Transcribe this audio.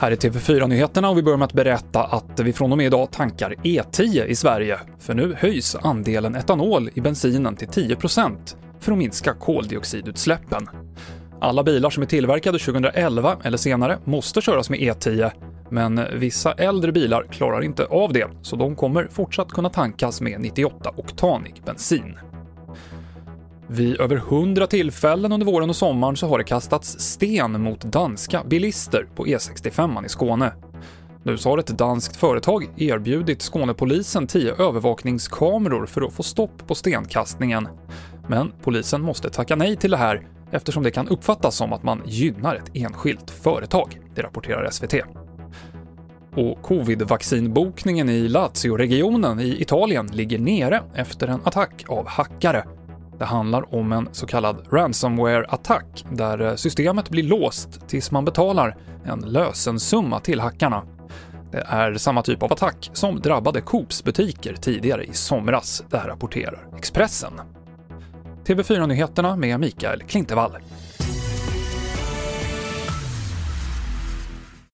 Här är TV4-nyheterna och vi börjar med att berätta att vi från och med idag tankar E10 i Sverige, för nu höjs andelen etanol i bensinen till 10% för att minska koldioxidutsläppen. Alla bilar som är tillverkade 2011 eller senare måste köras med E10, men vissa äldre bilar klarar inte av det, så de kommer fortsatt kunna tankas med 98-oktanig bensin. Vid över 100 tillfällen under våren och sommaren så har det kastats sten mot danska bilister på E65 i Skåne. Nu så har ett danskt företag erbjudit Skånepolisen 10 övervakningskameror för att få stopp på stenkastningen. Men polisen måste tacka nej till det här eftersom det kan uppfattas som att man gynnar ett enskilt företag, det rapporterar SVT. Och covid-vaccinbokningen i Lazio-regionen i Italien ligger nere efter en attack av hackare. Det handlar om en så kallad ransomware-attack där eh, systemet blir låst tills man betalar en lösensumma till hackarna. Det är samma typ av attack som drabbade Coops butiker tidigare i somras, det här rapporterar Expressen. TV4-nyheterna med Mikael Klintevall.